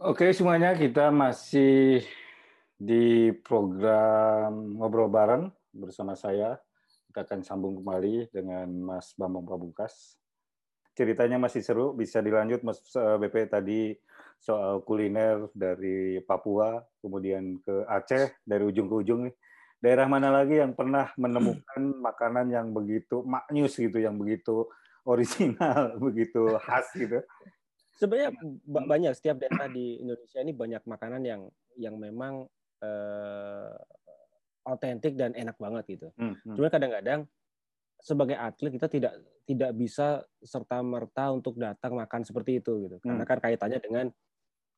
Oke semuanya, kita masih di program Ngobrol Bareng bersama saya. Kita akan sambung kembali dengan Mas Bambang Pamungkas. Ceritanya masih seru, bisa dilanjut Mas eh, BP tadi soal kuliner dari Papua, kemudian ke Aceh, dari ujung ke ujung nih. Daerah mana lagi yang pernah menemukan makanan yang begitu maknyus gitu, yang begitu original, begitu khas gitu? Sebenarnya banyak setiap daerah di Indonesia ini banyak makanan yang yang memang uh, autentik dan enak banget gitu. Hmm, hmm. Cuma kadang-kadang sebagai atlet kita tidak tidak bisa serta merta untuk datang makan seperti itu gitu. Karena hmm. kan kaitannya dengan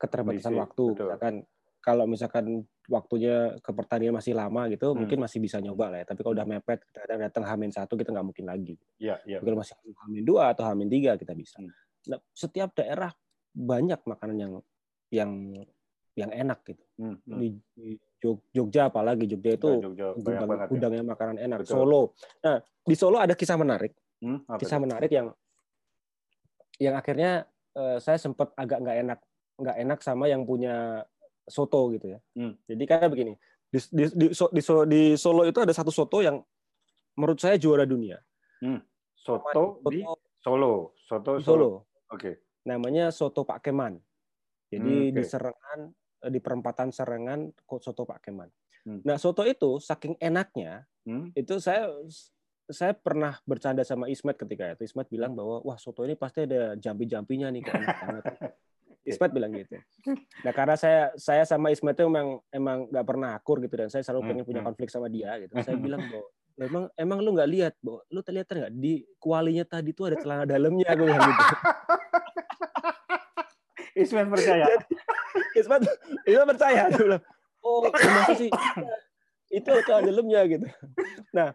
keterbatasan Bisi, waktu. Betul. Misalkan kalau misalkan waktunya ke pertandingan masih lama gitu, hmm. mungkin masih bisa nyoba lah ya. Tapi kalau udah mepet, kadang datang Hamin satu kita nggak mungkin lagi. Iya, iya. Kalau masih Hamin dua atau Hamin tiga kita bisa. Hmm. Nah, setiap daerah banyak makanan yang yang yang enak gitu. Hmm, hmm. Di, di Jogja apalagi Jogja itu ya, Jogja, gudang, ya. gudangnya makanan enak. Betul. Solo. Nah, di Solo ada kisah menarik. Hmm, kisah itu? menarik yang yang akhirnya uh, saya sempat agak nggak enak nggak enak sama yang punya soto gitu ya. Hmm. Jadi karena begini, di, di, di, di, di Solo itu ada satu soto yang menurut saya juara dunia. Hmm. Soto, soto di Solo. Soto Solo. Solo. Oke. Okay namanya soto Pak Keman. Jadi hmm, okay. di Serengan eh, di perempatan Serengan soto Pak Keman. Hmm. Nah, soto itu saking enaknya, hmm. itu saya saya pernah bercanda sama Ismet ketika itu. Ismet bilang bahwa wah soto ini pasti ada jampi-jampinya nih kok enak banget. Ismet bilang gitu. Nah karena saya saya sama Ismet itu emang emang nggak pernah akur gitu dan saya selalu hmm, pengen punya hmm. konflik sama dia gitu. Saya bilang bahwa emang emang lu nggak lihat bahwa lu terlihat nggak di kualinya tadi tuh ada celana dalamnya gue bilang gitu. Ismet percaya. Ismet, Ismet percaya. Dia bilang, oh masa sih itu celana dalamnya gitu. Nah,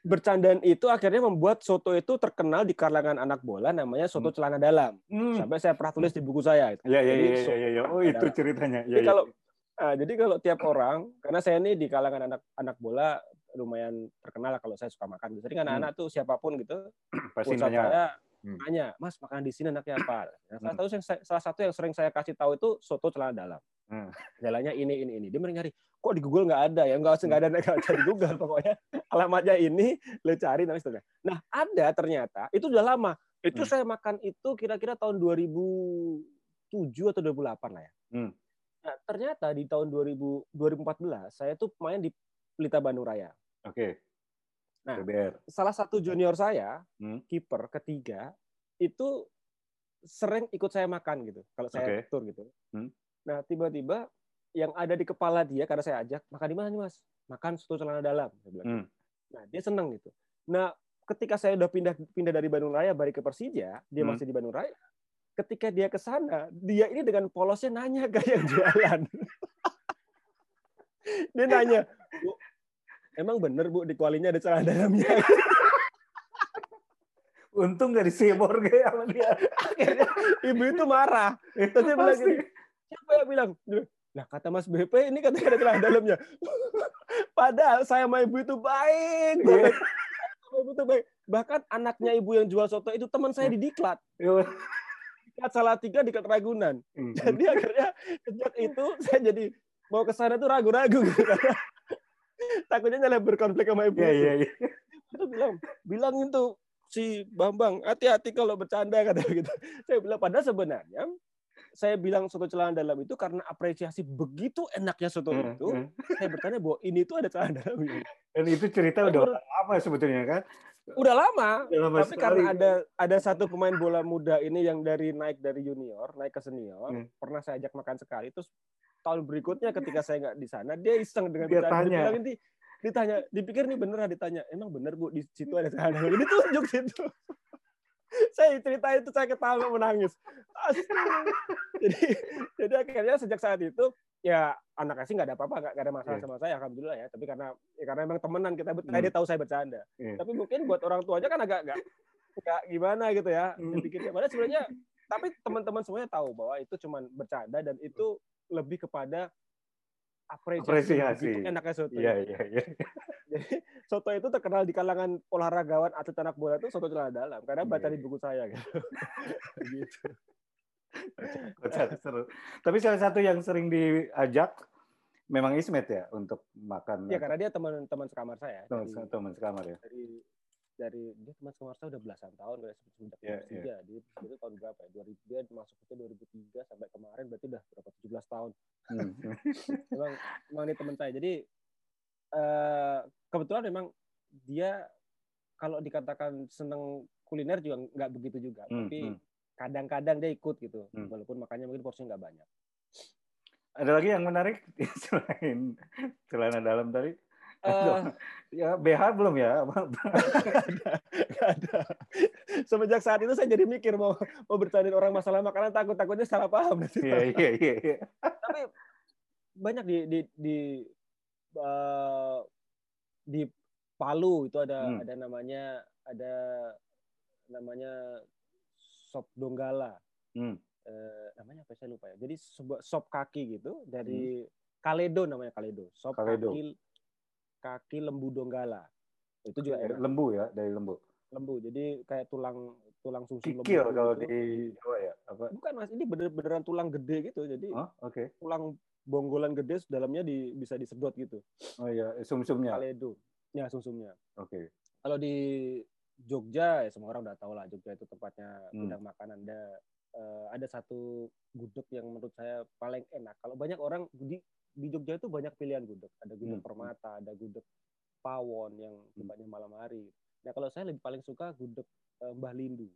bercandaan itu akhirnya membuat soto itu terkenal di kalangan anak bola namanya soto hmm. celana dalam. Hmm. Sampai saya pernah tulis di buku saya. Iya iya iya iya ya. Oh itu ceritanya. Ya, jadi ya. kalau nah, jadi kalau tiap orang karena saya ini di kalangan anak anak bola lumayan terkenal lah kalau saya suka makan. Jadi kan anak-anak hmm. tuh siapa pun gitu, pasti nanya. Saya, hmm. nanya, Mas makan di sini enaknya apa? Nah, salah, satu yang saya, salah satu yang sering saya kasih tahu itu soto celana dalam. Hmm. Jalannya ini ini ini. Dia nyari, kok di Google nggak ada ya? Nggak usah nggak ada nggak cari Google pokoknya alamatnya ini lo cari dan seterusnya. Nah ada ternyata itu udah lama. Itu hmm. saya makan itu kira-kira tahun 2007 atau 2008 lah ya. Hmm. Nah, ternyata di tahun 2000, 2014 saya tuh main di Pelita Bandung Raya. Oke. Okay. Nah, BBR. salah satu junior saya, hmm. kiper ketiga, itu sering ikut saya makan gitu. Kalau saya okay. tur gitu. Hmm. Nah, tiba-tiba yang ada di kepala dia karena saya ajak makan di mana nih mas? Makan soto celana dalam. Saya bilang. Hmm. Nah, dia seneng gitu. Nah, ketika saya udah pindah pindah dari Bandung Raya balik ke Persija, dia hmm. masih di Bandung Raya. Ketika dia ke sana, dia ini dengan polosnya nanya ke yang jualan. dia nanya, emang bener bu di kualinya ada celana dalamnya? Untung gak disebor kayak sama dia. Akhirnya ibu itu marah. Terus dia bilang gini, siapa yang bilang? Nah kata Mas BP ini katanya ada celana dalamnya. Padahal saya sama ibu itu baik iya. banget. Ibu itu baik. Bahkan anaknya ibu yang jual soto itu teman saya di diklat iya. diklat salah tiga diklat ragunan. Jadi akhirnya sejak itu saya jadi mau ke sana tuh ragu-ragu. gitu takutnya nyala berkonflik sama ibu. Iya, iya, iya. Itu bilang, bilang itu si Bambang, hati-hati kalau bercanda kata gitu. Saya bilang padahal sebenarnya saya bilang soto celana dalam itu karena apresiasi begitu enaknya soto hmm, itu, hmm. saya bertanya bahwa ini tuh ada celana dalam ini. Dan itu cerita udah lama sebetulnya kan? Udah lama, udah lama tapi sekali. karena ada ada satu pemain bola muda ini yang dari naik dari junior naik ke senior, hmm. pernah saya ajak makan sekali, terus tahun berikutnya ketika saya nggak di sana dia iseng dengan dia tanya. Dia bilang, ditanya dipikir nih bener ditanya emang bener bu? Di situ ada celana ini tunjuk situ. Saya cerita itu saya ketawa menangis jadi jadi akhirnya sejak saat itu ya anak sih nggak ada apa-apa nggak ada masalah yeah. sama saya alhamdulillah ya. Tapi karena ya karena emang temenan kita hmm. dia tahu saya bercanda. Yeah. tapi mungkin buat orang tuanya kan agak nggak nggak gimana gitu ya pikirnya padahal sebenarnya tapi teman-teman semuanya tahu bahwa itu cuma bercanda dan itu lebih kepada apresiasi, apresiasi. Itu enaknya soto. Iya, iya, iya. Jadi soto itu terkenal di kalangan olahragawan atlet anak bola itu soto celana dalam karena baca yeah. di buku saya gitu. gitu. Kocak, seru. Tapi salah satu yang sering diajak memang Ismet ya untuk makan. Ya karena dia teman-teman sekamar saya. Teman, dari, teman sekamar ya. Dari dari dia teman sekamar saya udah belasan tahun kayak sejak yeah, tiga. Yeah. Dia itu tahun berapa ya? 2000 dia masuk itu 2003 sampai kemarin berarti udah berapa 17 tahun. Hmm. memang memang ini teman saya. Jadi uh, kebetulan memang dia kalau dikatakan seneng kuliner juga nggak begitu juga, hmm, tapi hmm kadang-kadang dia ikut gitu hmm. walaupun makanya mungkin porsinya nggak banyak ada lagi yang menarik selain celana dalam tadi uh, ya BH belum ya gak ada, semenjak saat itu saya jadi mikir mau mau bertanya orang masalah makanan takut takutnya salah paham iya iya iya, iya. tapi banyak di di di uh, di Palu itu ada hmm. ada namanya ada namanya sop donggala. Hmm. Eh, namanya apa saya lupa ya. Jadi sebuah sop kaki gitu dari hmm. Kaledo namanya Kaledo. Sop Kaledo. kaki kaki lembu donggala. Itu juga enak. lembu ya, dari lembu. Lembu. Jadi kayak tulang tulang susu Kikil lembu. kalau gitu. di Jawa ya, apa? Bukan Mas, ini bener beneran tulang gede gitu. Jadi oh, oke. Okay. Tulang bonggolan gede dalamnya di, bisa disedot gitu. Oh iya, sumsumnya. Kaledo. Ya, sumsumnya. Oke. Okay. Kalau di Jogja ya semua orang udah tahu lah Jogja itu tempatnya hmm. gudang makanan ada uh, ada satu gudeg yang menurut saya paling enak kalau banyak orang di di Jogja itu banyak pilihan gudeg ada gudeg hmm. permata ada gudeg pawon yang hmm. tempatnya malam hari nah kalau saya lebih paling suka gudeg uh, Mbah Lindu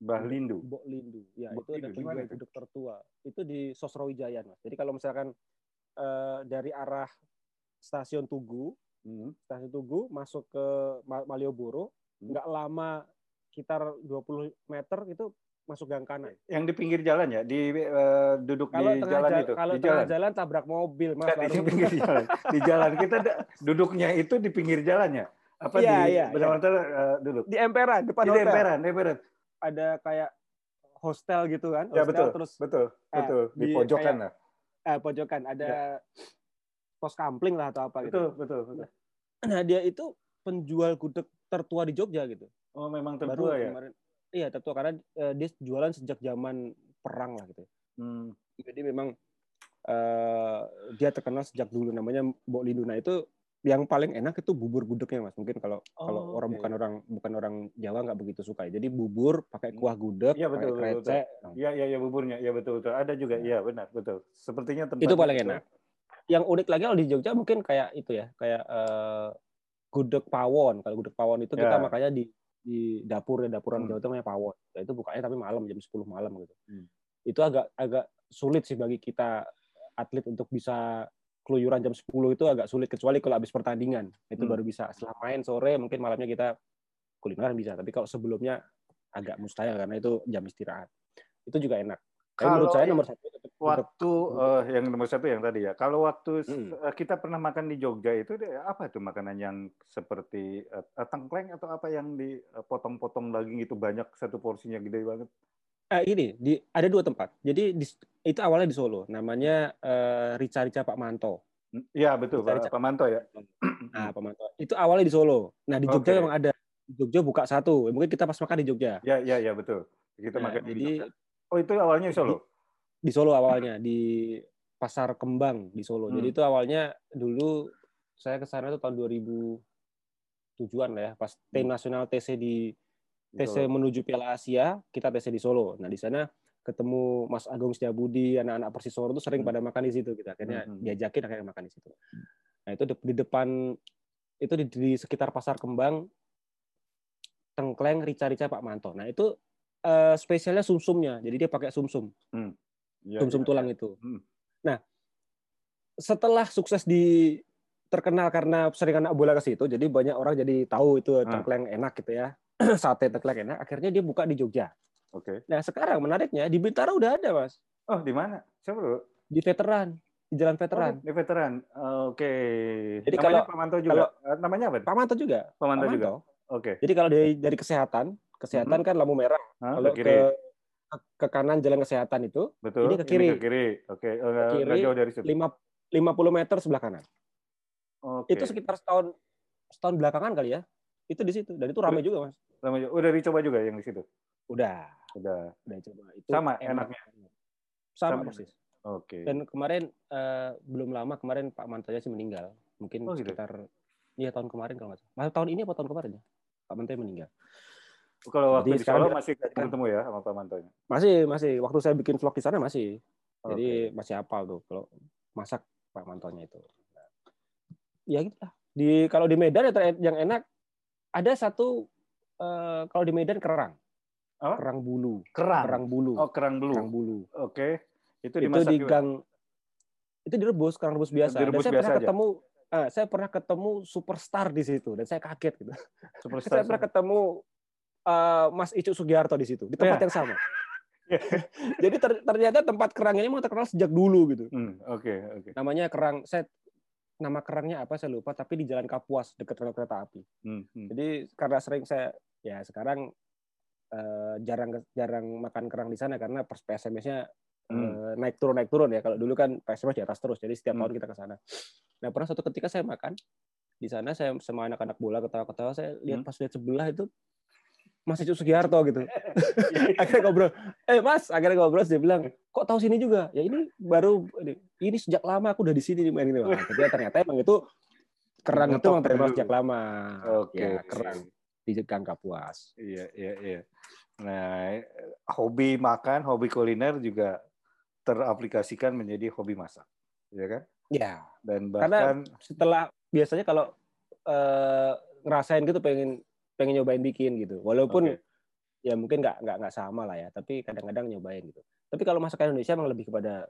Mbah Lindu Mbok Lindu ya Mbok itu Lindu. ada penjual gudeg tertua itu di Sosrawijayan mas jadi kalau misalkan uh, dari arah stasiun Tugu hmm. stasiun Tugu masuk ke Malioboro Hmm. nggak lama sekitar 20 meter itu masuk gang kanan. Yang di pinggir jalan ya, di uh, duduk kalau di jalan jala, itu. Kalau di jalan. jalan tabrak mobil, Mas. Di pinggir jalan. Di jalan kita duduknya itu di pinggir jalannya. Apa ya, di ya, benar-benar ya. uh, duduk? Di emperan, depan di hotel. emperan, emperan. Ada kayak hostel gitu kan? Ya, hostel, betul. Terus betul, eh, betul. Di, di pojokan lah. Eh, pojokan ada ya. pos kampling lah atau apa gitu. Betul, betul, betul. Nah, dia itu penjual gudeg tertua di Jogja gitu. Oh, memang tertua Baru ya? Kemarin, iya, tertua karena uh, dia jualan sejak zaman perang lah gitu. Hmm. Jadi memang uh, dia terkenal sejak dulu namanya Mbok Lindu. Nah, itu yang paling enak itu bubur gudegnya mas. Mungkin kalau oh, kalau orang bukan orang bukan orang Jawa nggak begitu suka jadi bubur pakai hmm. kuah gudeg ya, betul, pakai krecek. Iya iya ya, buburnya. Ya betul betul. Ada juga. Iya ya, benar betul. Sepertinya tempat itu paling enak. Yang unik lagi kalau di Jogja mungkin kayak itu ya kayak uh, gudeg pawon. Kalau gudeg pawon itu kita yeah. makanya di di dapur ya dapuran hmm. Jawa Tengah pawon. Nah, itu bukanya tapi malam jam 10 malam gitu. Hmm. Itu agak agak sulit sih bagi kita atlet untuk bisa keluyuran jam 10 itu agak sulit kecuali kalau habis pertandingan. Itu hmm. baru bisa. Setelah main sore mungkin malamnya kita kulineran bisa, tapi kalau sebelumnya agak mustahil karena itu jam istirahat. Itu juga enak. Tapi menurut saya nomor satu waktu uh, yang nomor satu yang tadi ya. Kalau waktu hmm. Eh, kita pernah makan di Jogja itu apa itu makanan yang seperti uh, tengkleng atau apa yang dipotong-potong daging itu banyak satu porsinya gede banget? Eh, ini di ada dua tempat. Jadi di, itu awalnya di Solo. Namanya uh, Rica Rica Pak Manto. Iya betul Rica, Pak, Pak Manto ya. Nah Pak Manto itu awalnya di Solo. Nah di Jogja okay. memang ada. Di Jogja buka satu. Mungkin kita pas makan di Jogja. Ya ya ya betul. Kita nah, makan jadi, di Jogja Oh itu awalnya di Solo? Di, di Solo awalnya di Pasar Kembang di Solo. Hmm. Jadi itu awalnya dulu saya ke sana itu tahun 2000 tujuan lah ya pas hmm. tim nasional TC di TC menuju Piala Asia kita TC di Solo. Nah di sana ketemu Mas Agung Setiabudi anak-anak Persis Solo itu sering hmm. pada makan di situ kita akhirnya hmm. diajakin akhirnya makan di situ. Nah itu di depan itu di, di sekitar Pasar Kembang tengkleng rica-rica Pak Manto. Nah itu uh, spesialnya sumsumnya. Jadi dia pakai sumsum. Hmm. Ya, sumsum ya, tulang ya. itu. Hmm. Nah, setelah sukses di terkenal karena sering anak bola ke situ, jadi banyak orang jadi tahu itu ah. tengkleng enak gitu ya. Sate tengkleng enak. Akhirnya dia buka di Jogja. Oke. Okay. Nah, sekarang menariknya di Bintaro udah ada, Mas. Oh, di mana? Siapa dulu? Di veteran di Jalan Veteran. Oh, di Veteran. Oke. Okay. Jadi namanya kalau Pamanto juga. Kalau, eh, namanya apa? Pamanto juga. Pamanto, Pamanto. juga. Oke. Okay. Jadi kalau dari dari kesehatan, kesehatan hmm. kan lampu merah. Hah, Kalau ke, kiri. ke ke kanan jalan kesehatan itu, Betul. ini ke kiri. Ini ke kiri. Oke, okay. uh, ke kiri, jauh dari situ. 50 meter sebelah kanan. Okay. Itu sekitar setahun setahun belakangan kali ya. Itu di situ dan itu ramai juga, Mas. Ramai juga. Udah dicoba juga yang di situ? Udah. Udah. Udah coba. Itu Sama enak. enaknya. sama, Sama. persis. Oke. Dan kemarin eh, belum lama kemarin Pak Mantonya sih meninggal. Mungkin Oh, gitu? sekitar iya tahun kemarin kalau nggak salah. Tahun ini apa tahun kemarin ya? Pak Mantonya meninggal. Kalau waktu Jadi di Solo masih kan- ketemu ya sama Pak Mantonya. Masih masih waktu saya bikin vlog di sana masih. Jadi Oke. masih hafal tuh kalau masak Pak Mantonya itu. Ya gitu lah. Di kalau di Medan yang ter- yang enak ada satu eh, kalau di Medan kerang. Apa? Kerang bulu. kerang. Kerang bulu. Oh, kerang bulu. Kerang bulu. Oke. Itu Itu, dimasak di juga? gang itu direbus, kerang rebus biasa. Direbus dan saya biasa pernah aja? ketemu eh, saya pernah ketemu superstar di situ dan saya kaget gitu. Superstar. saya pernah ketemu eh, Mas Icuk Sugiharto di situ di tempat Ya. yang sama. Jadi ter- ternyata tempat kerang ini memang terkenal sejak dulu gitu. Hmm, Oke, oke. namanya kerang saya nama kerangnya apa saya lupa tapi di Jalan Kapuas dekat rel kereta api. Hmm, hmm. Jadi karena sering saya ya sekarang eh, jarang jarang makan kerang di sana karena PSMS-nya eh, naik turun naik turun ya. Kalau dulu kan PSMS di atas terus. Jadi setiap Hmm. tahun kita ke sana. Nah, pernah suatu ketika saya makan di sana saya sama anak-anak bola ketawa-ketawa saya lihat Hmm. pas lihat sebelah itu Mas Icuk Sugiharto gitu. akhirnya ngobrol, eh Mas, akhirnya ngobrol dia bilang, kok tahu sini juga? Ya ini baru ini sejak lama aku udah di sini main ini. Wah, Jadi ternyata emang itu kerang itu emang terkenal dulu. sejak lama. Oke. Ya, kerang di Gang Kapuas. Iya, iya, iya. Nah, hobi makan, hobi kuliner juga teraplikasikan menjadi hobi masak, ya kan? Ya, Dan Karena- bahkan setelah biasanya kalau eh, ngerasain gitu pengen pengen nyobain bikin gitu. Walaupun Oke. ya mungkin nggak nggak nggak sama lah ya, tapi kadang-kadang nyobain gitu. Tapi kalau masakan Indonesia emang lebih kepada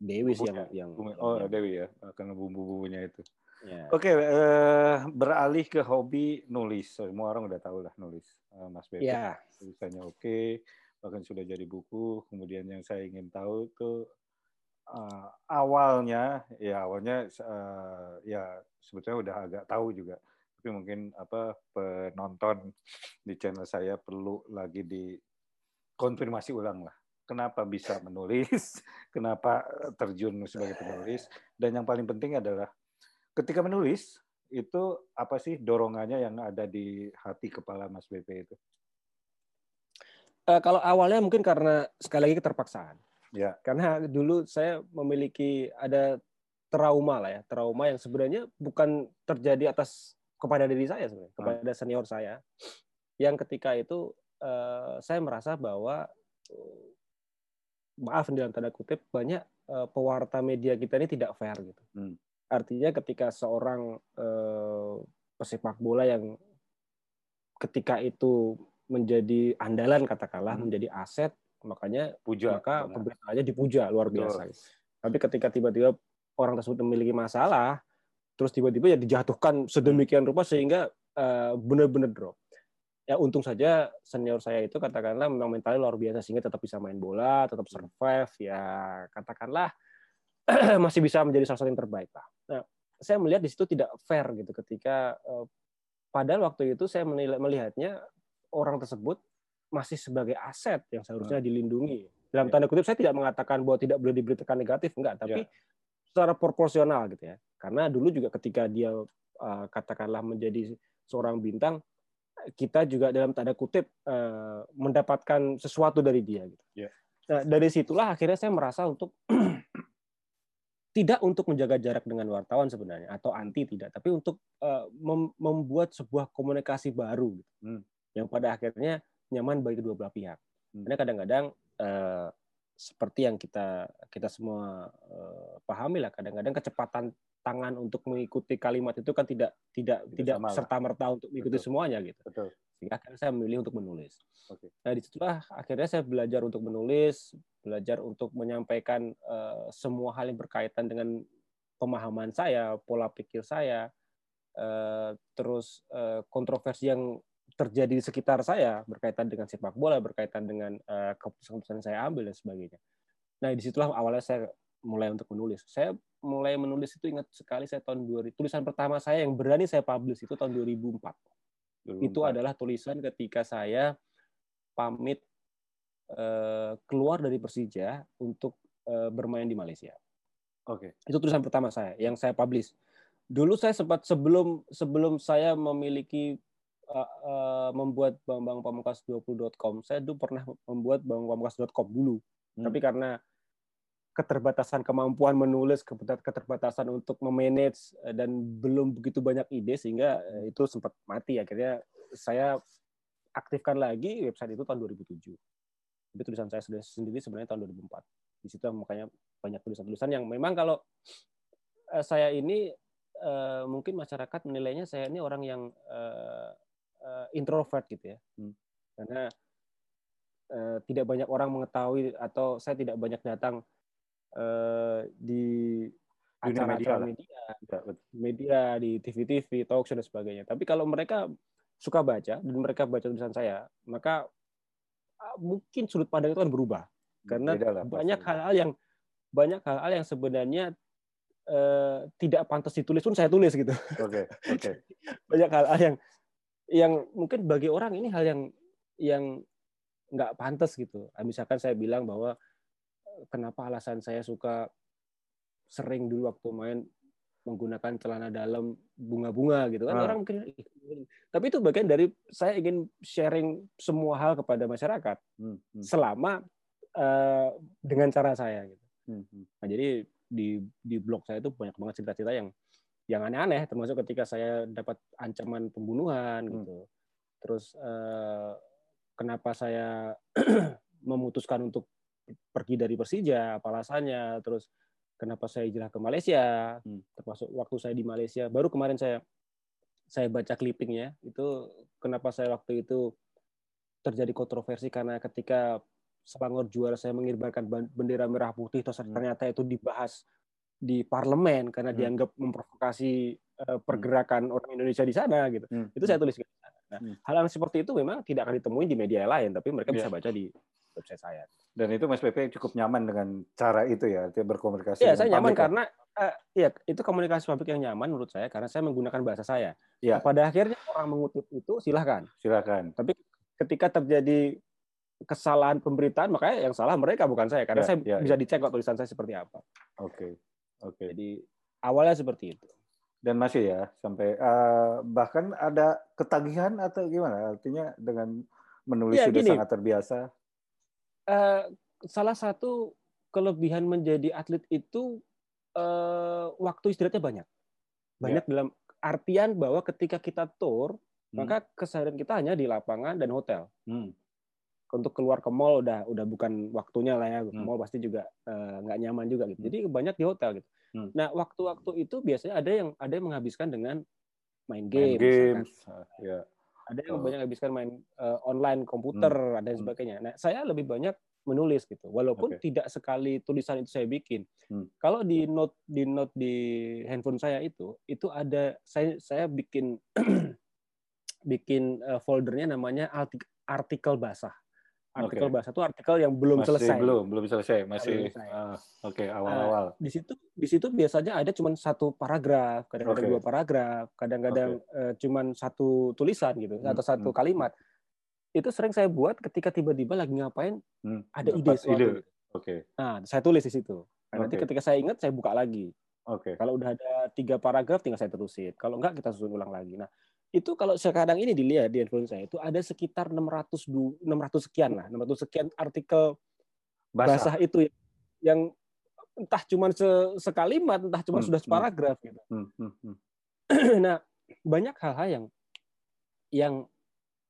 Dewi sih yang yang, oh yang- Dewi ya, karena bumbu-bumbunya itu. ya. Oke, eh, beralih ke hobi nulis. Semua orang udah tahu lah nulis. Eh, Mas Bebe Ya, tulisannya oke, bahkan sudah jadi buku. Kemudian yang saya ingin tahu tuh eh, awalnya, ya awalnya eh, ya sebetulnya udah agak tahu juga. Tapi mungkin apa penonton di channel saya perlu lagi dikonfirmasi ulang lah. Kenapa bisa menulis? Kenapa terjun sebagai penulis? Dan yang paling penting adalah ketika menulis itu apa sih dorongannya yang ada di hati kepala Mas BP itu? Eh, kalau awalnya mungkin karena sekali lagi keterpaksaan. Ya. Karena dulu saya memiliki ada trauma lah ya, trauma yang sebenarnya bukan terjadi atas kepada diri saya sebenarnya, kepada senior saya. Yang ketika itu eh, saya merasa bahwa eh, maaf dalam tanda kutip banyak eh, pewarta media kita ini tidak fair gitu. Hmm. Artinya ketika seorang eh, pesepak bola yang ketika itu menjadi andalan katakanlah Hmm. menjadi aset makanya Puja. maka pemberitaannya dipuja luar Betul. biasa. Tapi ketika tiba-tiba orang tersebut memiliki masalah, terus tiba-tiba ya dijatuhkan sedemikian rupa sehingga eh, benar-benar drop. Ya untung saja senior saya itu katakanlah memang mentalnya luar biasa sehingga tetap bisa main bola, tetap survive, ya katakanlah masih bisa menjadi salah satu yang terbaik lah. Nah, saya melihat di situ tidak fair gitu ketika eh, padahal waktu itu saya menilai- melihatnya orang tersebut masih sebagai aset yang seharusnya dilindungi. Dalam Ya. tanda kutip saya tidak mengatakan bahwa tidak boleh diberitakan negatif, enggak, tapi secara proporsional gitu ya. Karena dulu juga ketika dia eh, katakanlah menjadi seorang bintang, kita juga dalam tanda kutip eh, mendapatkan sesuatu dari dia gitu. Ya. Nah, dari situlah akhirnya saya merasa untuk tidak untuk menjaga jarak dengan wartawan sebenarnya atau anti tidak, tapi untuk eh, mem- membuat sebuah komunikasi baru gitu. Hmm. yang pada akhirnya nyaman bagi kedua belah pihak. Hmm. Karena kadang-kadang seperti yang kita kita semua pahami lah, kadang-kadang kecepatan tangan untuk mengikuti kalimat itu kan tidak tidak Tidak serta merta untuk mengikuti Betul. semuanya gitu. Betul. Sehingga akhirnya saya memilih untuk menulis. Oke. Nah di situlah akhirnya saya belajar untuk menulis, belajar untuk menyampaikan eh, semua hal yang berkaitan dengan pemahaman saya, pola pikir saya, eh, terus eh, kontroversi yang terjadi di sekitar saya berkaitan dengan sepak bola, berkaitan dengan keputusan-keputusan yang saya ambil dan sebagainya. Nah di situlah awalnya saya mulai untuk menulis. Saya mulai menulis itu ingat sekali saya tahun 2000 tulisan pertama saya yang berani saya publish itu tahun 2004 itu 2004. adalah tulisan ketika saya pamit eh, keluar dari Persija untuk eh, bermain di Malaysia. Oke. Itu tulisan pertama saya yang saya publish. Dulu saya sempat sebelum sebelum saya memiliki eh, eh, membuat bambangpamungkas20.com, saya dulu pernah membuat bambangpamungkas.com dulu. Hmm. Tapi karena keterbatasan kemampuan menulis, keterbatasan untuk memanage eh, dan belum begitu banyak ide sehingga eh, itu sempat mati. Akhirnya saya aktifkan lagi website itu tahun 2007. Tapi tulisan saya sendiri sebenarnya tahun 2004. Di situ makanya banyak tulisan-tulisan yang memang kalau eh, saya ini mungkin masyarakat menilainya saya ini orang yang introvert gitu ya. Hmm. Karena tidak banyak orang mengetahui atau saya tidak banyak datang uh, di acara-acara media, media, ya, media di TV-TV, talk show dan sebagainya. Tapi kalau mereka suka baca dan mereka baca tulisan saya, maka uh, mungkin sudut pandang itu akan berubah karena lah, banyak hal-hal yang banyak hal-hal yang sebenarnya uh, tidak pantas ditulis pun saya tulis gitu. Oke, okay, oke. Okay. banyak hal-hal yang yang mungkin bagi orang ini hal yang yang nggak pantas gitu. Misalkan saya bilang bahwa kenapa alasan saya suka sering dulu waktu main menggunakan celana dalam bunga-bunga gitu kan ah. orang mungkin tapi itu bagian dari saya ingin sharing semua hal kepada masyarakat hmm, hmm. selama uh, dengan cara saya gitu hmm, hmm. nah jadi di di blog saya itu banyak banget cerita-cerita yang yang aneh-aneh termasuk ketika saya dapat ancaman pembunuhan hmm. gitu terus uh, kenapa saya memutuskan untuk pergi dari Persija, apa alasannya, terus kenapa saya hijrah ke Malaysia, hmm. termasuk waktu saya di Malaysia. Baru kemarin saya saya baca clippingnya, itu kenapa saya waktu itu terjadi kontroversi karena ketika Selangor juara saya mengibarkan bendera merah putih, terus hmm. ternyata itu dibahas di parlemen karena hmm. dianggap memprovokasi uh, pergerakan hmm. orang Indonesia di sana gitu. Hmm. Itu saya tulis. Nah, hmm. hal yang seperti itu memang tidak akan ditemuin di media lain, tapi mereka yeah. bisa baca di website saya. Dan itu Mas PP cukup nyaman dengan cara itu ya, berkomunikasi. Iya, saya nyaman ya? karena uh, ya itu komunikasi publik yang nyaman menurut saya karena saya menggunakan bahasa saya. Ya. Nah, pada akhirnya orang mengutip itu silahkan. Silahkan. Tapi ketika terjadi kesalahan pemberitaan, makanya yang salah mereka bukan saya karena ya, saya ya, bisa ya. dicek kok tulisan saya seperti apa. Oke. Okay. Oke. Okay. Jadi awalnya seperti itu. Dan masih ya sampai uh, bahkan ada ketagihan atau gimana? Artinya dengan menulis ya, sudah gini, sangat terbiasa uh, salah satu kelebihan menjadi atlet itu uh, waktu istirahatnya banyak. Banyak yeah. dalam artian bahwa ketika kita tour, hmm. maka keseharian kita hanya di lapangan dan hotel. Hmm. Untuk keluar ke mall udah udah bukan waktunya lah ya. Hmm. Mall pasti juga uh, nggak nyaman juga gitu. Hmm. Jadi banyak di hotel gitu. Hmm. Nah, waktu-waktu itu biasanya ada yang ada yang menghabiskan dengan main game. Main games. Uh, yeah ada yang oh. banyak habiskan main uh, online komputer hmm. dan hmm. sebagainya. Nah, saya lebih banyak menulis gitu. Walaupun okay. tidak sekali tulisan itu saya bikin. Hmm. Kalau di note di note di handphone saya itu itu ada saya saya bikin bikin uh, foldernya namanya artikel basah artikel okay. bahasa itu artikel yang belum masih selesai. Belum, belum selesai, masih uh, oke okay, awal-awal. Uh, di situ di situ biasanya ada cuma satu paragraf, kadang-kadang okay. dua paragraf, kadang-kadang okay. uh, cuma satu tulisan gitu, hmm. atau satu hmm. kalimat. Itu sering saya buat ketika tiba-tiba lagi ngapain hmm. ada ide suatu. Ide. Oke. Okay. Nah, saya tulis di situ. Nah, okay. Nanti ketika saya ingat saya buka lagi. Oke. Okay. Kalau udah ada tiga paragraf tinggal saya terusin. Kalau enggak kita susun ulang lagi. Nah, itu kalau sekarang ini dilihat di handphone saya itu ada sekitar 600 600 sekian lah 600 sekian artikel basah, basah itu yang entah cuma sekalimat entah cuma hmm, sudah hmm. separagraf hmm. gitu hmm, hmm, hmm. nah banyak hal-hal yang yang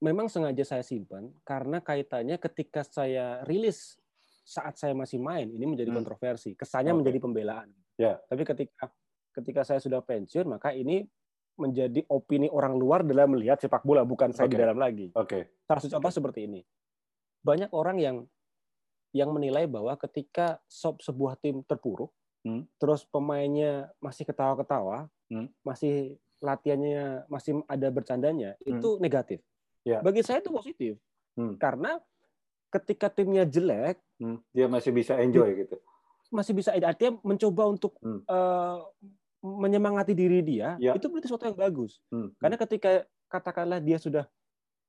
memang sengaja saya simpan karena kaitannya ketika saya rilis saat saya masih main ini menjadi hmm. kontroversi kesannya okay. menjadi pembelaan yeah. tapi ketika ketika saya sudah pensiun maka ini menjadi opini orang luar dalam melihat sepak bola, bukan saya okay. di dalam lagi. Oke. Okay. Salah satu contoh seperti ini. Banyak orang yang yang menilai bahwa ketika sob sebuah tim terpuruk, hmm. terus pemainnya masih ketawa-ketawa, hmm. masih latihannya masih ada bercandanya, hmm. itu negatif. Yeah. Bagi saya itu positif. Hmm. Karena ketika timnya jelek, hmm. dia masih bisa enjoy gitu. Masih bisa artinya mencoba untuk hmm. uh, menyemangati diri dia, ya. itu berarti sesuatu yang bagus. Hmm, hmm. Karena ketika katakanlah dia sudah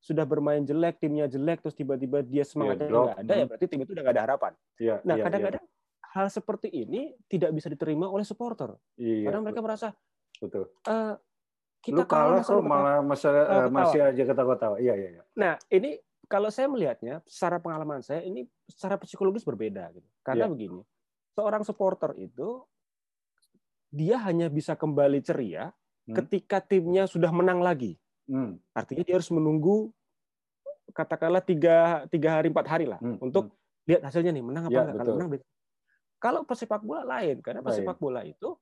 sudah bermain jelek, timnya jelek, terus tiba-tiba dia semangatnya ya, nggak ada, ya hmm. ya berarti tim itu udah nggak ada harapan. Ya, nah, ya, kadang-kadang ya. hal seperti ini tidak bisa diterima oleh supporter, ya, karena mereka merasa betul. Uh, kita Lu kalah kok malah masalah, uh, masih aja ketawa-tawa. Iya, iya, iya. Nah, ini kalau saya melihatnya, secara pengalaman saya, ini secara psikologis berbeda. Gitu. Karena ya. begini, seorang supporter itu dia hanya bisa kembali ceria Hmm. ketika timnya sudah menang lagi. Hmm. Artinya dia harus menunggu katakanlah tiga, tiga hari empat hari lah Hmm. untuk lihat hasilnya nih menang apa Ya, enggak. Kalau menang. Kalau pesepak bola lain karena pesepak bola itu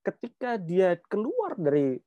ketika dia keluar dari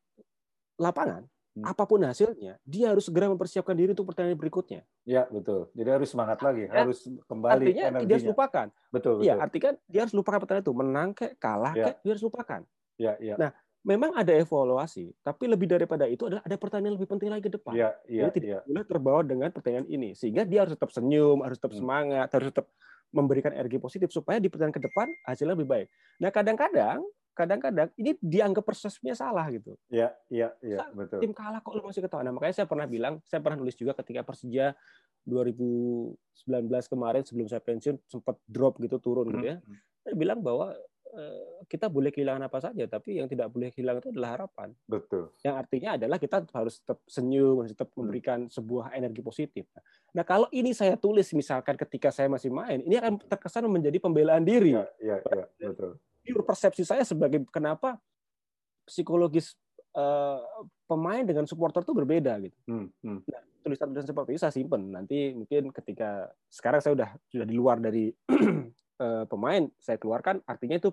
lapangan Hmm. Apa pun hasilnya dia harus segera mempersiapkan diri untuk pertandingan berikutnya. Ya betul. Jadi harus semangat lagi, Ya, harus kembali Artinya dia harus energinya. lupakan. Betul, Iya, betul. artinya dia harus lupakan pertandingan itu menang kayak kalah Ya. kayak dia harus lupakan. Ya, ya. Nah, Memang ada evaluasi, tapi lebih daripada itu adalah ada pertandingan lebih penting lagi ke depan. Ya, ya, Jadi tidak ya. boleh terbawa dengan pertandingan ini. Sehingga dia harus tetap senyum, harus tetap Hmm. semangat, harus tetap memberikan energi positif supaya di pertandingan ke depan hasilnya lebih baik. Nah, kadang-kadang kadang-kadang ini dianggap persepsinya salah gitu. Ya, ya, ya, Sa- betul. Tim kalah kok lu masih ketawa. Nah, makanya saya pernah bilang, saya pernah nulis juga ketika Persija 2019 kemarin sebelum saya pensiun sempat drop gitu turun gitu ya. Hmm. Saya bilang bahwa eh, kita boleh kehilangan apa saja, tapi yang tidak boleh hilang itu adalah harapan. Betul. Yang artinya adalah kita harus tetap senyum, harus tetap memberikan sebuah energi positif. Nah, kalau ini saya tulis misalkan ketika saya masih main, ini akan terkesan menjadi pembelaan diri. Ya, ya, ya, betul. Pure persepsi saya sebagai kenapa psikologis eh, pemain dengan supporter itu berbeda gitu. Hmm, hmm. Tulisan-tulisan seperti itu saya simpen. Nanti mungkin ketika sekarang saya sudah sudah di luar dari eh, pemain, saya keluarkan. Artinya itu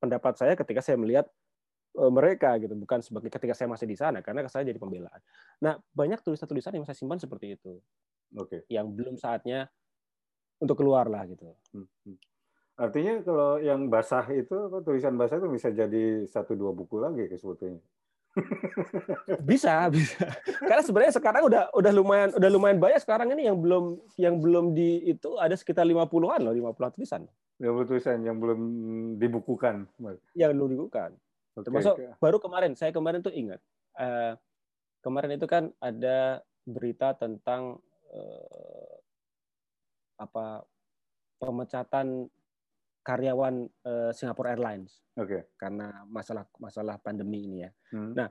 pendapat saya ketika saya melihat eh, mereka gitu, bukan sebagai ketika saya masih di sana karena saya jadi pembelaan. Nah, banyak tulisan-tulisan yang saya simpan seperti itu, Oke. yang belum saatnya untuk keluar lah gitu. Hmm, hmm. Artinya kalau yang basah itu apa, tulisan basah itu bisa jadi satu dua buku lagi ke sebetulnya. Bisa, bisa. Karena sebenarnya sekarang udah udah lumayan udah lumayan banyak sekarang ini yang belum yang belum di itu ada sekitar 50-an loh, 50 tulisan Yang tulisan yang belum dibukukan. yang belum dibukukan. Oke. Termasuk baru kemarin, saya kemarin tuh ingat. eh, kemarin itu kan ada berita tentang eh, apa pemecatan karyawan eh, Singapore Airlines Oke. karena masalah masalah pandemi ini ya. Hmm. Nah,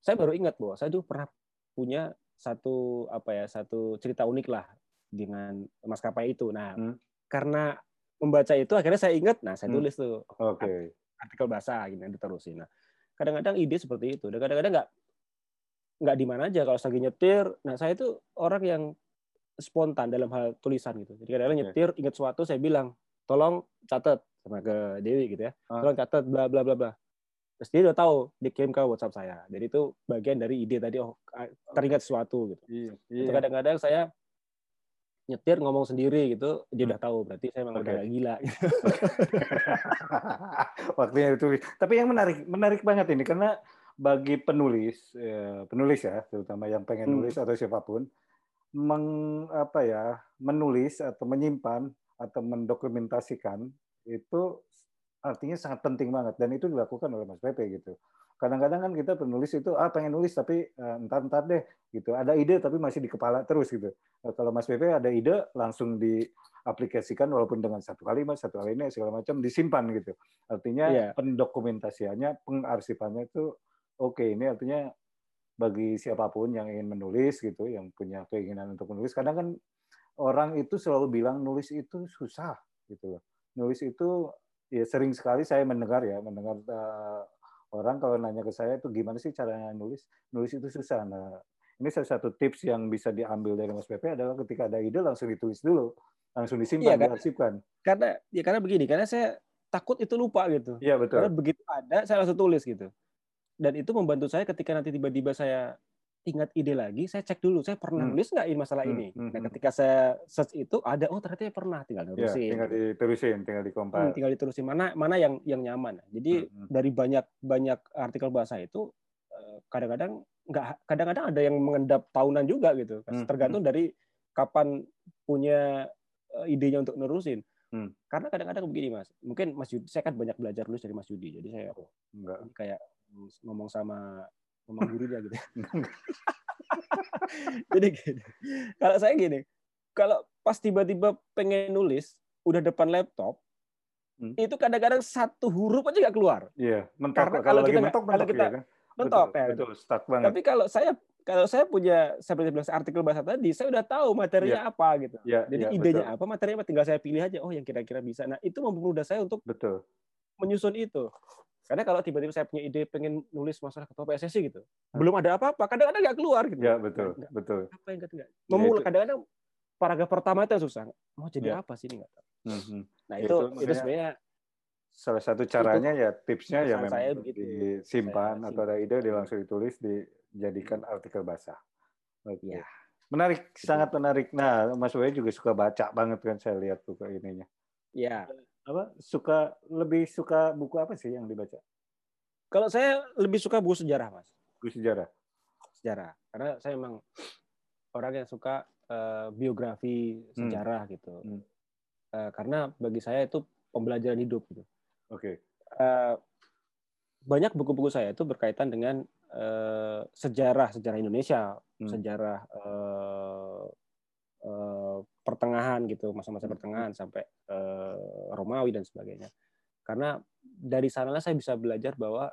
saya baru ingat bahwa saya dulu pernah punya satu apa ya satu cerita unik lah dengan maskapai itu. Nah, Hmm. karena membaca itu akhirnya saya ingat. Nah, saya Hmm. tulis tuh Oke. artikel bahasa gini diterusin. Nah, kadang-kadang ide seperti itu. Dan kadang-kadang nggak nggak di mana aja kalau lagi nyetir. Nah, saya itu orang yang spontan dalam hal tulisan gitu. Jadi kadang-kadang nyetir ingat suatu saya bilang, "Tolong catat sama ke Dewi gitu ya. Ah. Tolong catat bla bla bla bla." Terus dia udah tahu dikirim ke WhatsApp saya. Jadi itu bagian dari ide tadi oh teringat sesuatu gitu. Iya. Iya. kadang-kadang saya nyetir ngomong sendiri gitu, dia Hmm. udah tahu berarti saya memang Oke. udah gila. Waktunya itu. Tapi yang menarik, menarik banget ini karena bagi penulis, ya, penulis ya, terutama yang pengen Hmm. nulis atau siapa pun, meng, apa ya, menulis atau menyimpan atau mendokumentasikan itu artinya sangat penting banget dan itu dilakukan oleh Mas Pepe gitu. Kadang-kadang kan kita penulis itu ah pengen nulis tapi eh, entar-entar deh gitu. Ada ide tapi masih di kepala terus gitu. Nah, kalau Mas Pepe ada ide langsung diaplikasikan walaupun dengan satu kalimat, satu alinea segala macam disimpan gitu. Artinya Iya. pendokumentasiannya, pengarsipannya itu oke. Ini artinya bagi siapa pun yang ingin menulis gitu, yang punya keinginan untuk menulis, kadang kan orang itu selalu bilang nulis itu susah gitu loh. Nulis itu ya sering sekali saya mendengar ya, mendengar eh, orang kalau nanya ke saya itu gimana sih caranya nulis? Nulis itu susah. Nah, ini salah satu tips yang bisa diambil dari Mas Pepe adalah ketika ada ide langsung ditulis dulu, langsung disimpan, Iya, kan? diarsipkan. karena ya karena begini, karena saya takut itu lupa gitu. Iya Karena betul. begitu ada, saya langsung tulis gitu. Dan itu membantu saya ketika nanti tiba-tiba saya ingat ide lagi, saya cek dulu, saya pernah Hmm. nulis nggak ini masalah Hmm, ini. hmm, Nah, hmm. ketika saya search itu ada, oh ternyata ya pernah, tinggal Ya, nulisin. tinggal diterusin, tinggal Hmm, dikompil. tinggal diterusin mana mana yang yang nyaman. Jadi Hmm, hmm. dari banyak banyak artikel bahasa itu eh, kadang-kadang nggak kadang-kadang ada yang mengendap tahunan juga gitu. Hmm, Tergantung dari kapan punya eh, idenya untuk nerusin. Hmm. Karena kadang-kadang begini mas, mungkin Mas Yudi, saya kan banyak belajar nulis dari Mas Yudi, jadi saya oh, Enggak. kayak ngomong sama ngomong gurunya gitu. jadi gini, kalau saya gini, kalau pas tiba-tiba pengen nulis, udah depan laptop, Hmm. itu kadang-kadang satu huruf aja nggak keluar. Iya, mentok. Karena Kalau kalau lagi kita mentok, kalau mentok kita ya kan? mentok betul, ya. betul, stuck banget. Tapi kalau saya kalau saya punya seperti bilang artikel bahasa tadi, saya udah tahu materinya Ya. apa gitu. Ya, Jadi ya, idenya betul. apa, materinya apa, tinggal saya pilih aja. Oh, yang kira-kira bisa. Nah, itu mempermudah saya untuk Betul. menyusun itu. Karena kalau tiba-tiba saya punya ide pengen nulis masalah ketua PSSI gitu, belum ada apa-apa, kadang-kadang nggak keluar gitu. Ya, betul. Nggak- Betul. apa yang ketiga? Ya, Memulai itu- kadang-kadang paragraf pertama itu yang susah. Mau jadi Ya. apa sih ini nggak tahu. Mhm. Nah, Ya, itu itu itu, sebenarnya Salah satu caranya ya tipsnya ya memang saya begitu. disimpan Saya atau ada ide di langsung ditulis dijadikan artikel basah. Oke. ya Menarik, sangat menarik. Nah, Mas Wei juga suka baca banget kan saya lihat tuh ke ininya. ya Apa suka lebih suka buku apa sih yang dibaca? kalau saya lebih suka buku sejarah mas Buku sejarah. sejarah karena saya memang orang yang suka eh, biografi Hmm. sejarah gitu Hmm. Eh, karena bagi saya itu pembelajaran hidup gitu Oke. Eh, banyak buku-buku saya itu berkaitan dengan eh, sejarah sejarah Indonesia Hmm. sejarah pertengahan gitu masa-masa Hmm. pertengahan sampai eh, Romawi dan sebagainya karena dari sanalah saya bisa belajar bahwa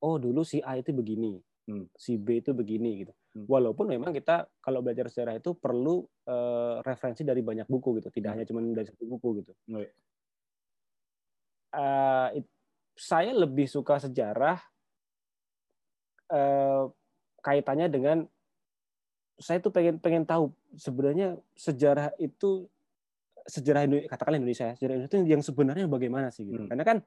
oh dulu si A itu begini Hmm. si B itu begini gitu Hmm. walaupun memang kita kalau belajar sejarah itu perlu eh, referensi dari banyak buku gitu tidak Hmm. hanya cuma dari satu buku gitu Baik. Eh, it- saya lebih suka sejarah eh, kaitannya dengan saya tuh pengen pengen tahu sebenarnya sejarah itu sejarah Indonesia katakanlah Indonesia ya, sejarah Indonesia itu yang sebenarnya bagaimana sih gitu Hmm. karena kan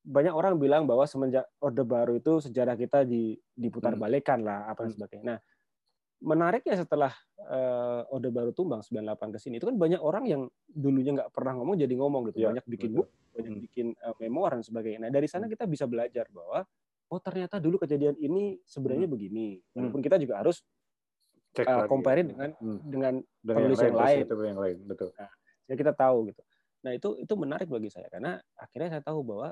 banyak orang bilang bahwa semenjak Orde Baru itu sejarah kita di diputar balikan lah apa dan Hmm. sebagainya. Nah, menariknya setelah eh, Orde Baru tumbang 98 ke sini itu kan banyak orang yang dulunya nggak pernah ngomong jadi ngomong gitu. Ya, banyak bikin buku, banyak Hmm. bikin eh, memoir dan sebagainya. Nah, dari sana Hmm. kita bisa belajar bahwa oh ternyata dulu kejadian ini sebenarnya begini. Hmm. Walaupun kita juga harus Cek eh, lagi. compare dengan Hmm. dengan Dengan penulis yang lain. perspektif yang lain, betul. ya kita tahu gitu. Nah itu itu menarik bagi saya karena akhirnya saya tahu bahwa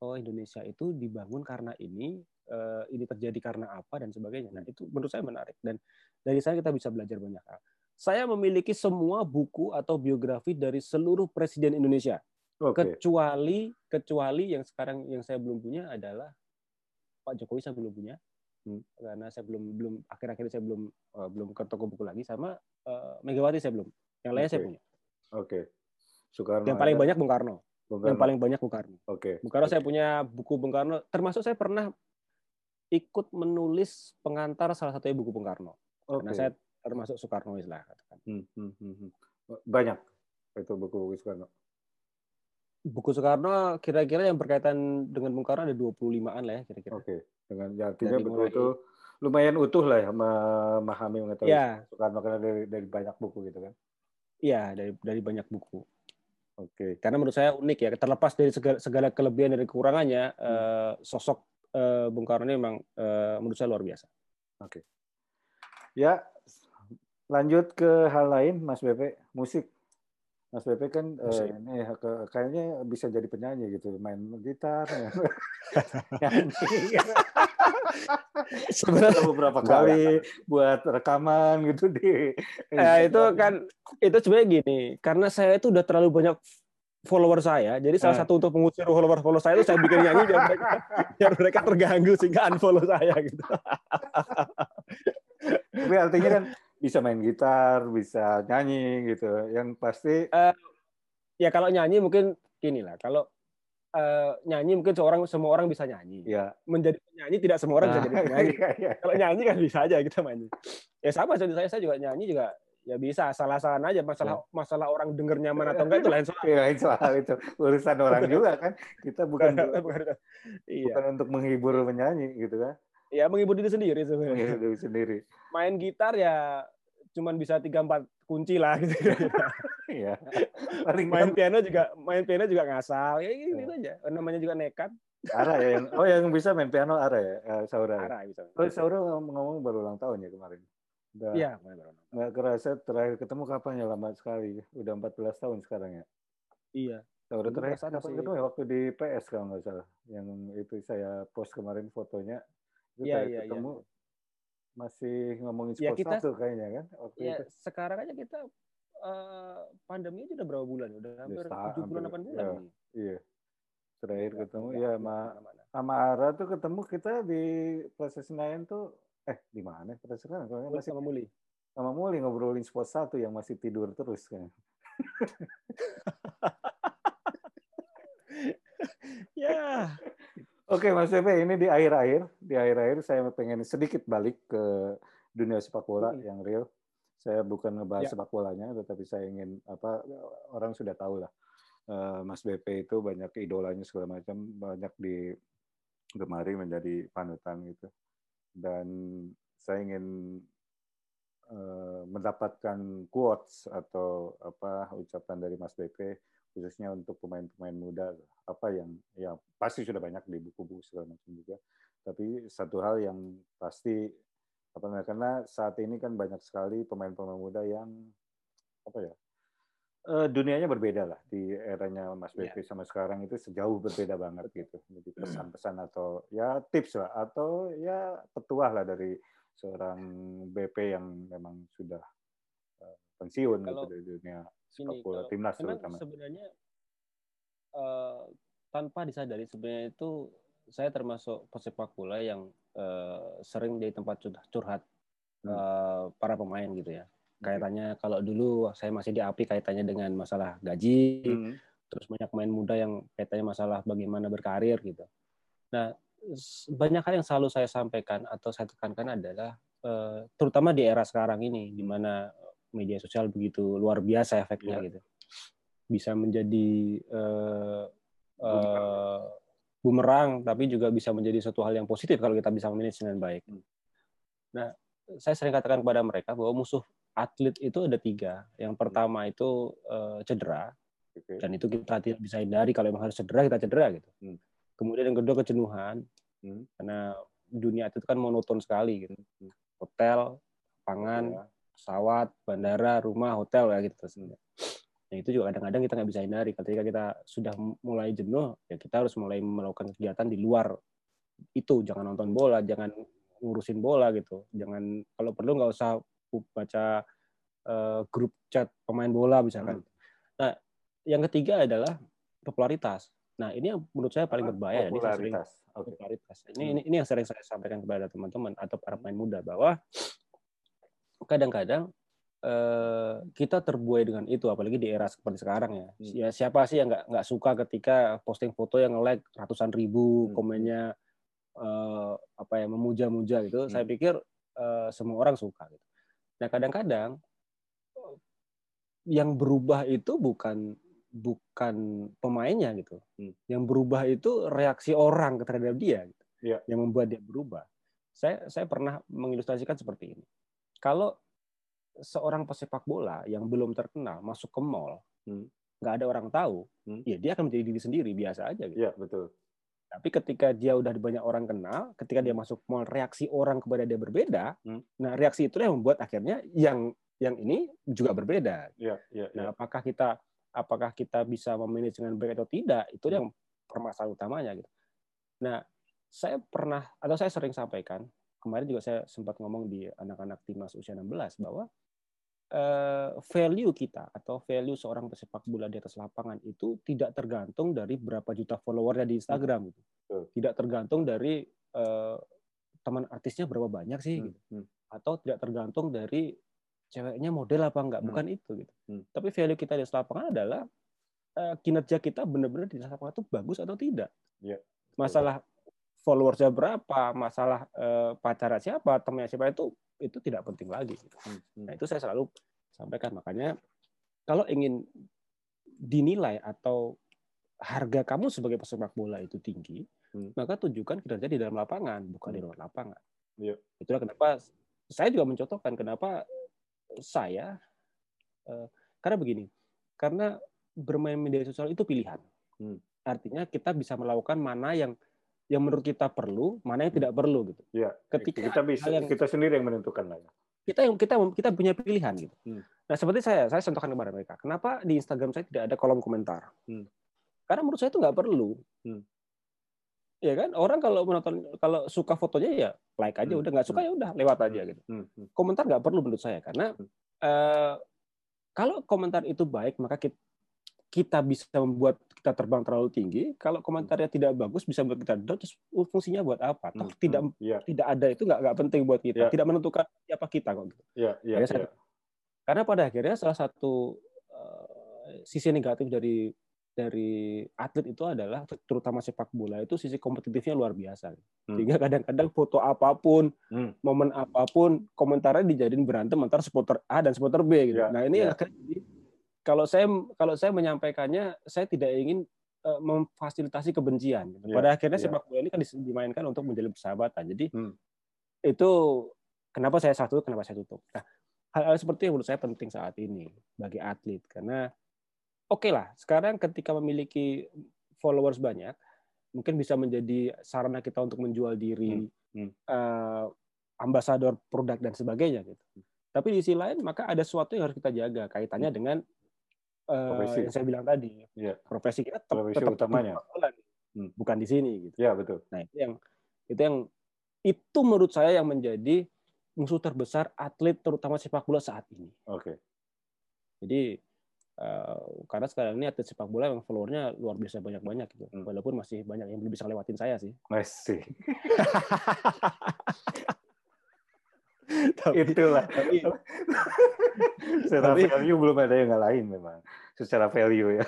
oh Indonesia itu dibangun karena ini, eh, ini terjadi karena apa dan sebagainya. Nah itu menurut saya menarik dan dari sana kita bisa belajar banyak hal. Saya memiliki semua buku atau biografi dari seluruh presiden Indonesia Oke. kecuali kecuali yang sekarang yang saya belum punya adalah Pak Jokowi saya belum punya. Karena saya belum belum akhir-akhir ini saya belum eh, belum ke toko buku lagi sama eh, Megawati saya belum. Yang lainnya saya Oke. punya. Oke. Soekarno. Yang paling ada? banyak Bung Karno. Bung Yang paling banyak Bung Karno. Oke. Bung Karno saya punya buku Bung Karno, termasuk saya pernah ikut menulis pengantar salah satunya buku Bung Karno. Oke. Karena saya termasuk Soekarnois lah katakan. Hmm, hmm, hmm, hmm. Banyak itu buku-buku Soekarno. Buku Soekarno kira-kira yang berkaitan dengan Bung Karno ada 25-an lah ya kira-kira. Oke. Dengan ya, artinya itu lumayan utuh lah ya memahami mengetahui Iya, Soekarno karena dari dari banyak buku gitu kan. iya dari dari banyak buku. Oke. Karena menurut saya unik ya, terlepas dari segala, segala kelebihan dan kekurangannya, Hmm. eh, sosok eh, Bung Karno ini memang eh, menurut saya luar biasa. Ya, lanjut ke hal lain, Mas Bepe, musik. Mas Bepe kan eh, ini ke- kayaknya bisa jadi penyanyi gitu, main gitar, nyanyi. Sebenarnya beberapa kali buat rekaman gitu di. Ya, itu kan itu sebenarnya gini, karena saya itu udah terlalu banyak follower saya, jadi salah Ah. satu untuk mengusir follower follower saya itu saya bikin nyanyi biar mereka, biar mereka terganggu sehingga unfollow saya gitu. Tapi artinya kan bisa main gitar, bisa nyanyi gitu. Yang pasti Ya kalau nyanyi mungkin gini lah, kalau eh, nyanyi mungkin seorang semua orang bisa nyanyi. ya. Menjadi penyanyi tidak semua orang bisa jadi penyanyi. Iya, iya. Kalau nyanyi kan bisa aja kita main. Ya sama seperti saya, saya juga nyanyi juga ya bisa salah-salah aja masalah masalah orang denger nyaman atau enggak itu lain soal. Iya, itu soal itu urusan orang juga kan. Kita bukan Bukan- iya. bukan untuk menghibur penyanyi gitu kan. Ya menghibur diri sendiri sebenarnya. Menghibur diri sendiri. main gitar ya cuman bisa tiga empat kunci lah gitu. Iya. Paling main gampang. piano juga main piano juga ngasal ya gitu Iya. aja. Namanya juga nekat. Ara ya yang oh yang bisa main piano Ara ya, eh, Saura. ya? Arah bisa. Oh, Saura ngomong-ngomong baru ulang tahun ya kemarin. Udah Iya, main nggak kerasa terakhir ketemu kapan ya lama sekali. Udah 14 tahun sekarang ya. Iya. Saura terakhir kapan ketemu ya waktu di PS kalau nggak salah. Yang itu saya post kemarin fotonya. Itu Iya, terakhir iya, ketemu masih ngomongin Ya, sport kita- satu kayaknya kan waktu Ya itu. sekarang aja kita eh, pandemi aja udah berapa bulan? Udah hampir tujuh bulan hampir, delapan bulan. ya. nih. Iya. Terakhir Nggak- ketemu ya nggak sama sama Ara tuh ketemu kita di Plaza Senayan tuh eh di mana sekarang kalau masih sama Muli sama Muli ngobrolin spot satu yang masih tidur terus kan ya Oke Mas Efe, ini di akhir-akhir, di akhir-akhir saya pengen sedikit balik ke dunia sepak bola Hmm. yang real. Saya bukan ngebahas Ya. sepak bolanya, tetapi saya ingin apa orang sudah tahu lah. eh, Mas BP itu banyak idolanya segala macam, banyak digemari menjadi panutan gitu. Dan saya ingin eh, mendapatkan quotes atau apa ucapan dari Mas BP khususnya untuk pemain-pemain muda apa yang ya pasti sudah banyak di buku-buku segala macam juga. Tapi satu hal yang pasti apa namanya karena saat ini kan banyak sekali pemain-pemain muda yang apa ya eh, dunianya berbeda lah di eranya Mas BP sama sekarang itu sejauh berbeda banget gitu. Jadi pesan-pesan atau ya tips lah. Atau ya petuah lah dari seorang BP yang memang sudah eh, pensiun Kalau gitu dari dunia Ini, kalau- timnas terutama sebenarnya eh, tanpa disadari sebenarnya itu saya termasuk pesepak bola yang eh, sering jadi tempat curhat, Hmm. eh, para pemain gitu ya. Kaitannya kalau dulu saya masih di API kaitannya dengan masalah gaji, Hmm. terus banyak pemain muda yang kaitannya masalah bagaimana berkarir gitu. Nah, banyak hal yang selalu saya sampaikan atau saya tekankan adalah terutama di era sekarang ini di mana media sosial begitu luar biasa efeknya Iya. gitu. Bisa menjadi Bumerang. eh, bumerang tapi juga bisa menjadi suatu hal yang positif kalau kita bisa manage dengan baik. Hmm. Nah, saya sering katakan kepada mereka bahwa musuh atlet itu ada tiga. Yang pertama itu eh, cedera, Oke. dan itu kita tidak bisa hindari kalau memang harus cedera kita cedera gitu. Hmm. Kemudian yang kedua kejenuhan Hmm. karena dunia itu kan monoton sekali gitu. Hmm. Hotel, pangan, Ya. Pesawat, bandara, rumah, hotel ya gitu. Nah itu juga kadang-kadang kita nggak bisa hindari. Ketika kita sudah mulai jenuh, ya kita harus mulai melakukan kegiatan di luar itu. Jangan nonton bola, jangan ngurusin bola gitu. Jangan kalau perlu nggak usah baca eh, grup chat pemain bola misalkan. Nah yang ketiga adalah popularitas. Nah ini yang menurut saya paling berbahaya. Ini saya sering popularitas oke popularitas. Ini, Hmm. ini ini yang sering saya sampaikan kepada teman-teman atau para pemain muda bahwa kadang-kadang eh, kita terbuai dengan itu, apalagi di era seperti sekarang ya. Hmm. Ya siapa sih yang nggak nggak suka ketika posting foto yang like ratusan ribu, Hmm. komennya eh, apa ya memuja-muja gitu. Hmm. Saya pikir eh, semua orang suka. Gitu. Nah kadang-kadang yang berubah itu bukan bukan pemainnya gitu. Hmm. Yang berubah itu reaksi orang terhadap dia gitu. Iya. Yang membuat dia berubah. Saya saya pernah mengilustrasikan seperti ini. Kalau seorang pesepak bola yang belum terkenal masuk ke mall, Hmm. nggak ada orang tahu, Hmm. ya dia akan menjadi diri sendiri biasa aja gitu. Iya betul Tapi ketika dia udah banyak orang kenal, ketika dia masuk mall, reaksi orang kepada dia berbeda. Hmm. Nah, reaksi itulah yang membuat akhirnya yang yang ini juga berbeda. Iya iya Nah, iya. apakah kita apakah kita bisa memanage dengan baik atau tidak? Itu yang permasalahan utamanya gitu. Nah, saya pernah atau saya sering sampaikan kemarin juga saya sempat ngomong di anak-anak timnas usia 16 bahwa eh, value kita atau value seorang pesepak bola di atas lapangan itu tidak tergantung dari berapa juta followernya di Instagram gitu. Tidak tergantung dari eh, teman artisnya berapa banyak sih Hmm, gitu hmm. atau tidak tergantung dari ceweknya model apa enggak Hmm. bukan itu gitu Hmm. tapi value kita di atas lapangan adalah eh, kinerja kita benar-benar di atas lapangan itu bagus atau tidak Iya. masalah followersnya berapa masalah eh, pacarnya siapa temannya siapa itu itu tidak penting lagi. Hmm, hmm. nah itu saya selalu sampaikan makanya kalau ingin dinilai atau harga kamu sebagai pesepak bola itu tinggi Hmm. maka tunjukkan kinerja di dalam lapangan bukan di luar lapangan Iya. itulah kenapa saya juga mencontohkan kenapa saya eh, karena begini karena bermain media sosial itu pilihan Hmm. artinya kita bisa melakukan mana yang yang menurut kita perlu mana yang tidak perlu gitu Iya. ketika kita bisa yang- kita sendiri yang menentukan lah ya. kita yang kita kita punya pilihan gitu. Hmm. Nah seperti saya, saya contohkan kepada mereka. Kenapa di Instagram saya tidak ada kolom komentar? Hmm. Karena menurut saya itu nggak perlu. Hmm. Ya kan orang kalau menonton kalau suka fotonya ya like aja Hmm. udah nggak suka ya udah lewat aja gitu. Hmm, hmm. Komentar nggak perlu menurut saya karena eh, kalau komentar itu baik maka kita, kita bisa membuat kita terbang terlalu tinggi, kalau komentarnya tidak bagus bisa buat kita down, terus fungsinya buat apa? Toh Hmm, tidak hmm, Iya, tidak ada itu nggak nggak penting buat kita, Ya. tidak menentukan siapa kita kok. gitu. iya, iya, Ya, saya- iya. Karena pada akhirnya salah satu eh, sisi negatif dari dari atlet itu adalah terutama sepak bola itu sisi kompetitifnya luar biasa. Sehingga kadang-kadang foto apa pun, Hmm. momen apa pun, komentarnya dijadiin berantem antara supporter A dan supporter B gitu. Ya, nah ini ya. akhirnya jadi kalau saya kalau saya menyampaikannya, saya tidak ingin eh, memfasilitasi kebencian. gitu. Ya, Pada akhirnya ya. sepak bola ini kan dimainkan untuk menjalin persahabatan. Jadi Hmm. itu kenapa saya satu, kenapa saya tutup. Nah, hal-hal seperti yang menurut saya penting saat ini bagi atlet karena oke lah sekarang ketika memiliki followers banyak mungkin bisa menjadi sarana kita untuk menjual diri Hmm, hmm. eh, ambasador produk dan sebagainya gitu tapi di sisi lain maka ada sesuatu yang harus kita jaga kaitannya dengan eh. Profesi. yang saya bilang tadi Iya. profesi kita tetap, Profesi tetap utamanya. Hmm. bukan di sini gitu Iya, betul. Nah, itu yang itu yang itu menurut saya yang menjadi musuh terbesar atlet terutama sepak bola saat ini. Oke. Jadi eh, karena sekarang ini atlet sepak bola yang followernya luar biasa banyak-banyak gitu. Hmm. Walaupun masih banyak yang belum bisa lewatin saya sih. Masih. Tapi, Itulah. tapi Secara Tapi- value belum ada yang ngalahin memang. Secara value ya.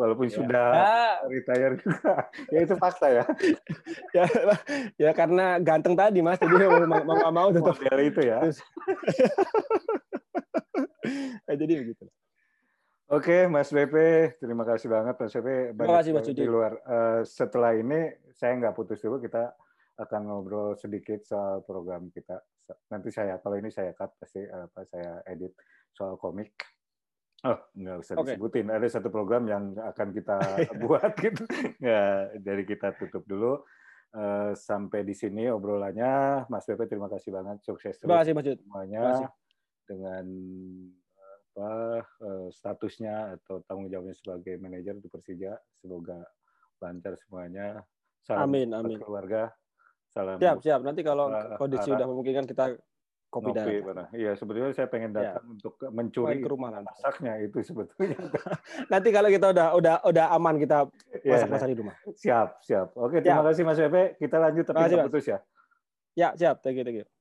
Walaupun ya, sudah retire juga. Ya itu fakta ya. ya, ya karena ganteng tadi mas, jadi mau mau mau, mau tetap. Itu ya. Eh, jadi begitu. Oke, Mas BP, terima kasih banget Mas BP. Terima kasih, Mas di luar. Eh, setelah ini saya nggak putus dulu, kita akan ngobrol sedikit soal program kita. Nanti saya, kalau ini saya cut pasti eh, apa saya edit soal komik. Oh, nggak usah Oke. disebutin. Ada satu program yang akan kita buat gitu. Ya, jadi kita tutup dulu. Eh, sampai di sini obrolannya, Mas BP. Terima kasih banget, sukses Terima terus kasih Mas semuanya Terima kasih. dengan apa eh, statusnya atau tanggung jawabnya sebagai manajer di Persija semoga lancar semuanya salam Amin, amin. keluarga salam Siap, siap. Nanti kalau kondisi Ara. udah memungkinkan kita kopi dan iya sebetulnya saya pengen Ya. datang untuk main mencuri ke rumah masaknya itu sebetulnya Nanti kalau kita udah udah udah aman kita Ya, masak-masak di rumah. siap siap oke terima kasih Mas Pepe kita lanjut tapi putus ya Ya, siap. Thank you, thank you.